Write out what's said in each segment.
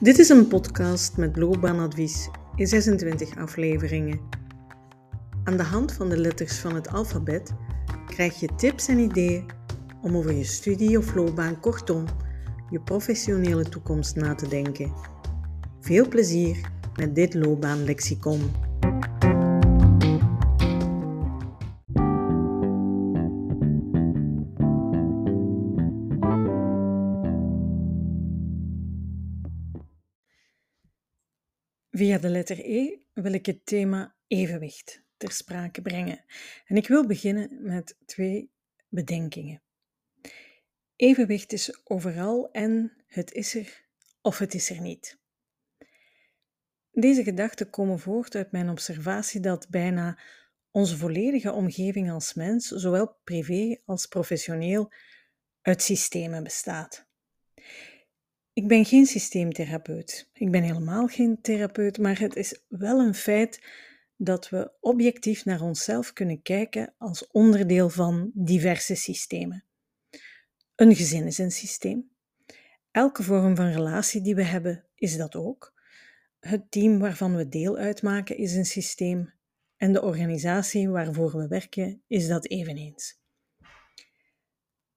Dit is een podcast met loopbaanadvies in 26 afleveringen. Aan de hand van de letters van het alfabet krijg je tips en ideeën om over je studie of loopbaan, kortom, je professionele toekomst na te denken. Veel plezier met dit loopbaanlexicon. Via de letter E wil ik het thema evenwicht ter sprake brengen. En ik wil beginnen met twee bedenkingen. Evenwicht is overal en het is er of het is er niet. Deze gedachten komen voort uit mijn observatie dat bijna onze volledige omgeving als mens, zowel privé als professioneel, uit systemen bestaat. Ik ben geen systeemtherapeut. Ik ben helemaal geen therapeut, maar het is wel een feit dat we objectief naar onszelf kunnen kijken als onderdeel van diverse systemen. Een gezin is een systeem. Elke vorm van relatie die we hebben is dat ook. Het team waarvan we deel uitmaken is een systeem en de organisatie waarvoor we werken is dat eveneens.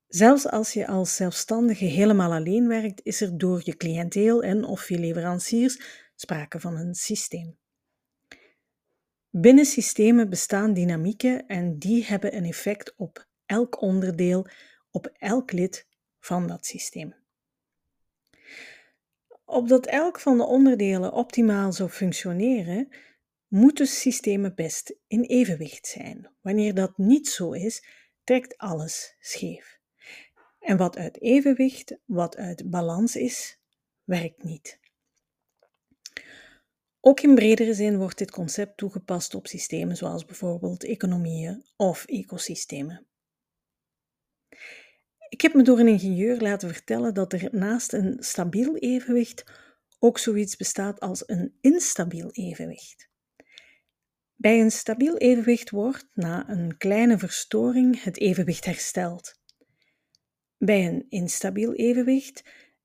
Zelfs als je als zelfstandige helemaal alleen werkt, is er door je cliënteel en of je leveranciers sprake van een systeem. Binnen systemen bestaan dynamieken en die hebben een effect op elk onderdeel, op elk lid van dat systeem. Opdat elk van de onderdelen optimaal zou functioneren, moeten systemen best in evenwicht zijn. Wanneer dat niet zo is, trekt alles scheef. En wat uit evenwicht, wat uit balans is, werkt niet. Ook in bredere zin wordt dit concept toegepast op systemen zoals bijvoorbeeld economieën of ecosystemen. Ik heb me door een ingenieur laten vertellen dat er naast een stabiel evenwicht ook zoiets bestaat als een instabiel evenwicht. Bij een stabiel evenwicht wordt na een kleine verstoring het evenwicht hersteld. Bij een instabiel evenwicht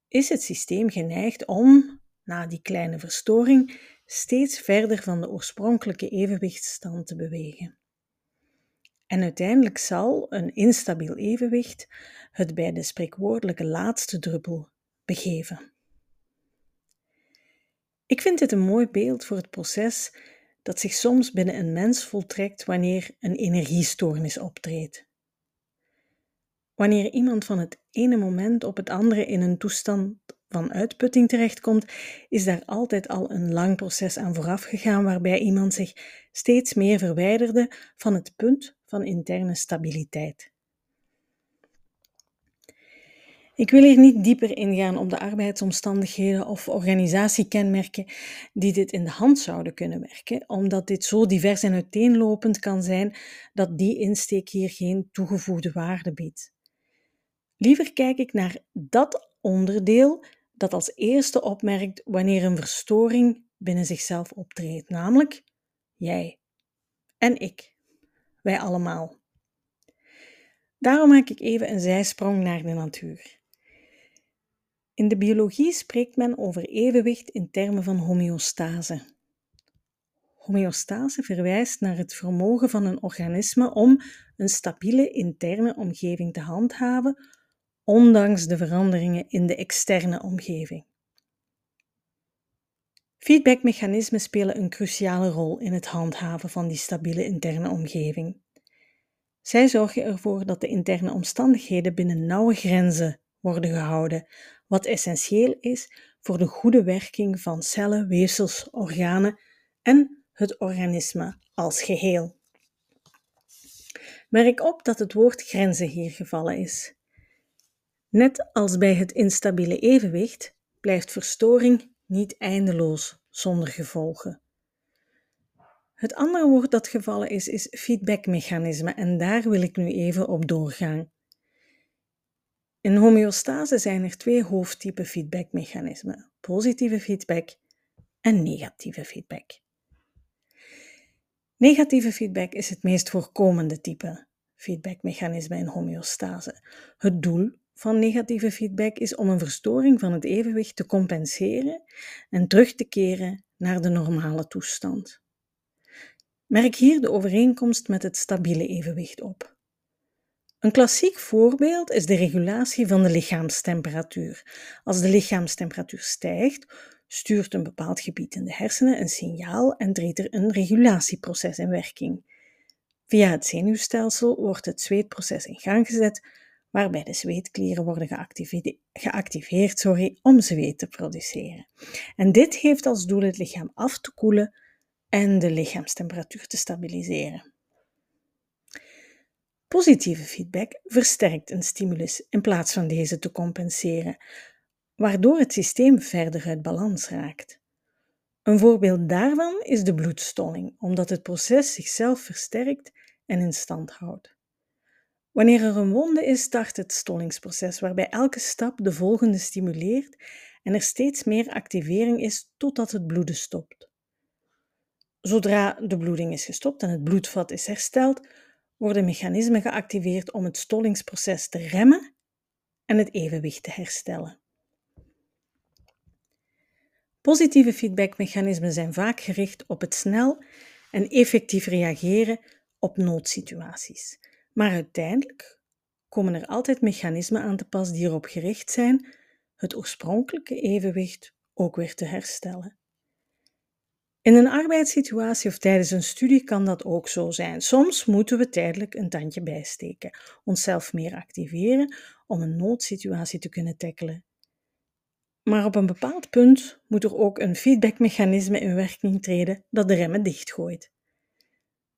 is het systeem geneigd om, na die kleine verstoring, steeds verder van de oorspronkelijke evenwichtsstand te bewegen. En uiteindelijk zal een instabiel evenwicht het bij de spreekwoordelijke laatste druppel begeven. Ik vind dit een mooi beeld voor het proces dat zich soms binnen een mens voltrekt wanneer een energiestoornis optreedt. Wanneer iemand van het ene moment op het andere in een toestand van uitputting terechtkomt, is daar altijd al een lang proces aan vooraf gegaan waarbij iemand zich steeds meer verwijderde van het punt van interne stabiliteit. Ik wil hier niet dieper ingaan op de arbeidsomstandigheden of organisatiekenmerken die dit in de hand zouden kunnen werken, omdat dit zo divers en uiteenlopend kan zijn dat die insteek hier geen toegevoegde waarde biedt. Liever kijk ik naar dat onderdeel dat als eerste opmerkt wanneer een verstoring binnen zichzelf optreedt, namelijk jij en ik, wij allemaal. Daarom maak ik even een zijsprong naar de natuur. In de biologie spreekt men over evenwicht in termen van homeostase. Homeostase verwijst naar het vermogen van een organisme om een stabiele interne omgeving te handhaven ondanks de veranderingen in de externe omgeving. Feedbackmechanismen spelen een cruciale rol in het handhaven van die stabiele interne omgeving. Zij zorgen ervoor dat de interne omstandigheden binnen nauwe grenzen worden gehouden, wat essentieel is voor de goede werking van cellen, weefsels, organen en het organisme als geheel. Merk op dat het woord grenzen hier gevallen is. Net als bij het instabiele evenwicht blijft verstoring niet eindeloos zonder gevolgen. Het andere woord dat gevallen is, is feedbackmechanisme en daar wil ik nu even op doorgaan. In homeostase zijn er twee hoofdtypen feedbackmechanismen: positieve feedback en negatieve feedback. Negatieve feedback is het meest voorkomende type feedbackmechanisme in homeostase. Het doel van negatieve feedback is om een verstoring van het evenwicht te compenseren en terug te keren naar de normale toestand. Merk hier de overeenkomst met het stabiele evenwicht op. Een klassiek voorbeeld is de regulatie van de lichaamstemperatuur. Als de lichaamstemperatuur stijgt, stuurt een bepaald gebied in de hersenen een signaal en treedt er een regulatieproces in werking. Via het zenuwstelsel wordt het zweetproces in gang gezet, waarbij de zweetklieren worden geactiveerd, geactiveerd sorry, om zweet te produceren. En dit heeft als doel het lichaam af te koelen en de lichaamstemperatuur te stabiliseren. Positieve feedback versterkt een stimulus in plaats van deze te compenseren, waardoor het systeem verder uit balans raakt. Een voorbeeld daarvan is de bloedstolling, omdat het proces zichzelf versterkt en in stand houdt. Wanneer er een wonde is, start het stollingsproces, waarbij elke stap de volgende stimuleert en er steeds meer activering is totdat het bloeden stopt. Zodra de bloeding is gestopt en het bloedvat is hersteld, worden mechanismen geactiveerd om het stollingsproces te remmen en het evenwicht te herstellen. Positieve feedbackmechanismen zijn vaak gericht op het snel en effectief reageren op noodsituaties. Maar uiteindelijk komen er altijd mechanismen aan te pas die erop gericht zijn het oorspronkelijke evenwicht ook weer te herstellen. In een arbeidssituatie of tijdens een studie kan dat ook zo zijn. Soms moeten we tijdelijk een tandje bijsteken, onszelf meer activeren om een noodsituatie te kunnen tackelen. Maar op een bepaald punt moet er ook een feedbackmechanisme in werking treden dat de remmen dichtgooit.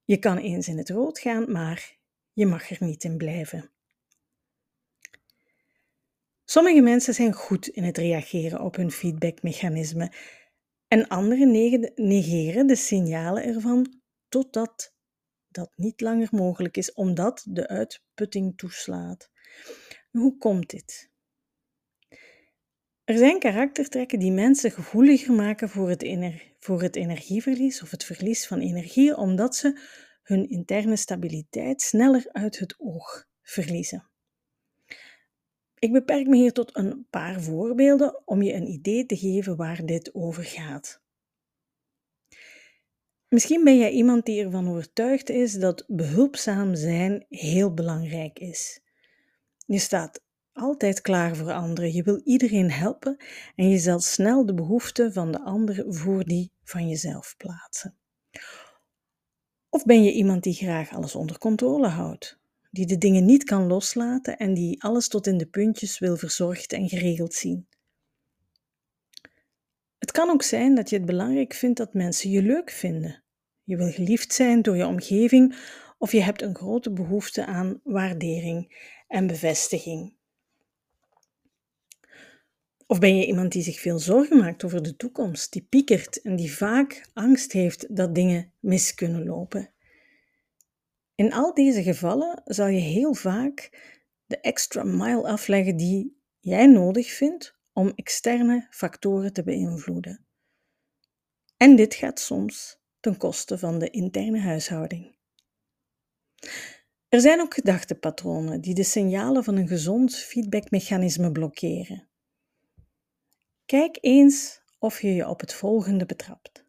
Je kan eens in het rood gaan, maar je mag er niet in blijven. Sommige mensen zijn goed in het reageren op hun feedbackmechanisme en anderen negeren de signalen ervan totdat dat niet langer mogelijk is, omdat de uitputting toeslaat. Hoe komt dit? Er zijn karaktertrekken die mensen gevoeliger maken voor het, voor het energieverlies of het verlies van energie, omdat ze hun interne stabiliteit sneller uit het oog verliezen. Ik beperk me hier tot een paar voorbeelden om je een idee te geven waar dit over gaat. Misschien ben jij iemand die ervan overtuigd is dat behulpzaam zijn heel belangrijk is. Je staat altijd klaar voor anderen, je wil iedereen helpen en je zult snel de behoeften van de ander voor die van jezelf plaatsen. Of ben je iemand die graag alles onder controle houdt? die de dingen niet kan loslaten en die alles tot in de puntjes wil verzorgd en geregeld zien. Het kan ook zijn dat je het belangrijk vindt dat mensen je leuk vinden. Je wil geliefd zijn door je omgeving of je hebt een grote behoefte aan waardering en bevestiging. Of ben je iemand die zich veel zorgen maakt over de toekomst, die piekert en die vaak angst heeft dat dingen mis kunnen lopen? In al deze gevallen zal je heel vaak de extra mile afleggen die jij nodig vindt om externe factoren te beïnvloeden. En dit gaat soms ten koste van de interne huishouding. Er zijn ook gedachtepatronen die de signalen van een gezond feedbackmechanisme blokkeren. Kijk eens of je je op het volgende betrapt.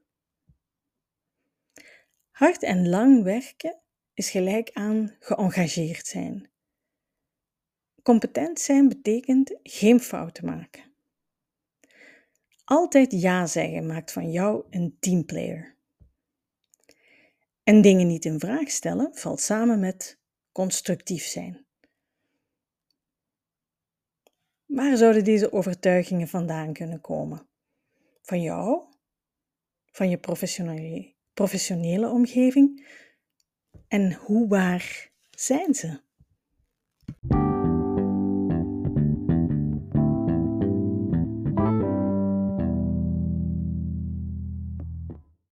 Hard en lang werken is gelijk aan geëngageerd zijn. Competent zijn betekent geen fouten maken. Altijd ja zeggen maakt van jou een teamplayer. En dingen niet in vraag stellen valt samen met constructief zijn. Waar zouden deze overtuigingen vandaan kunnen komen? Van jou? Van je professionele, professionele omgeving? En hoe waar zijn ze?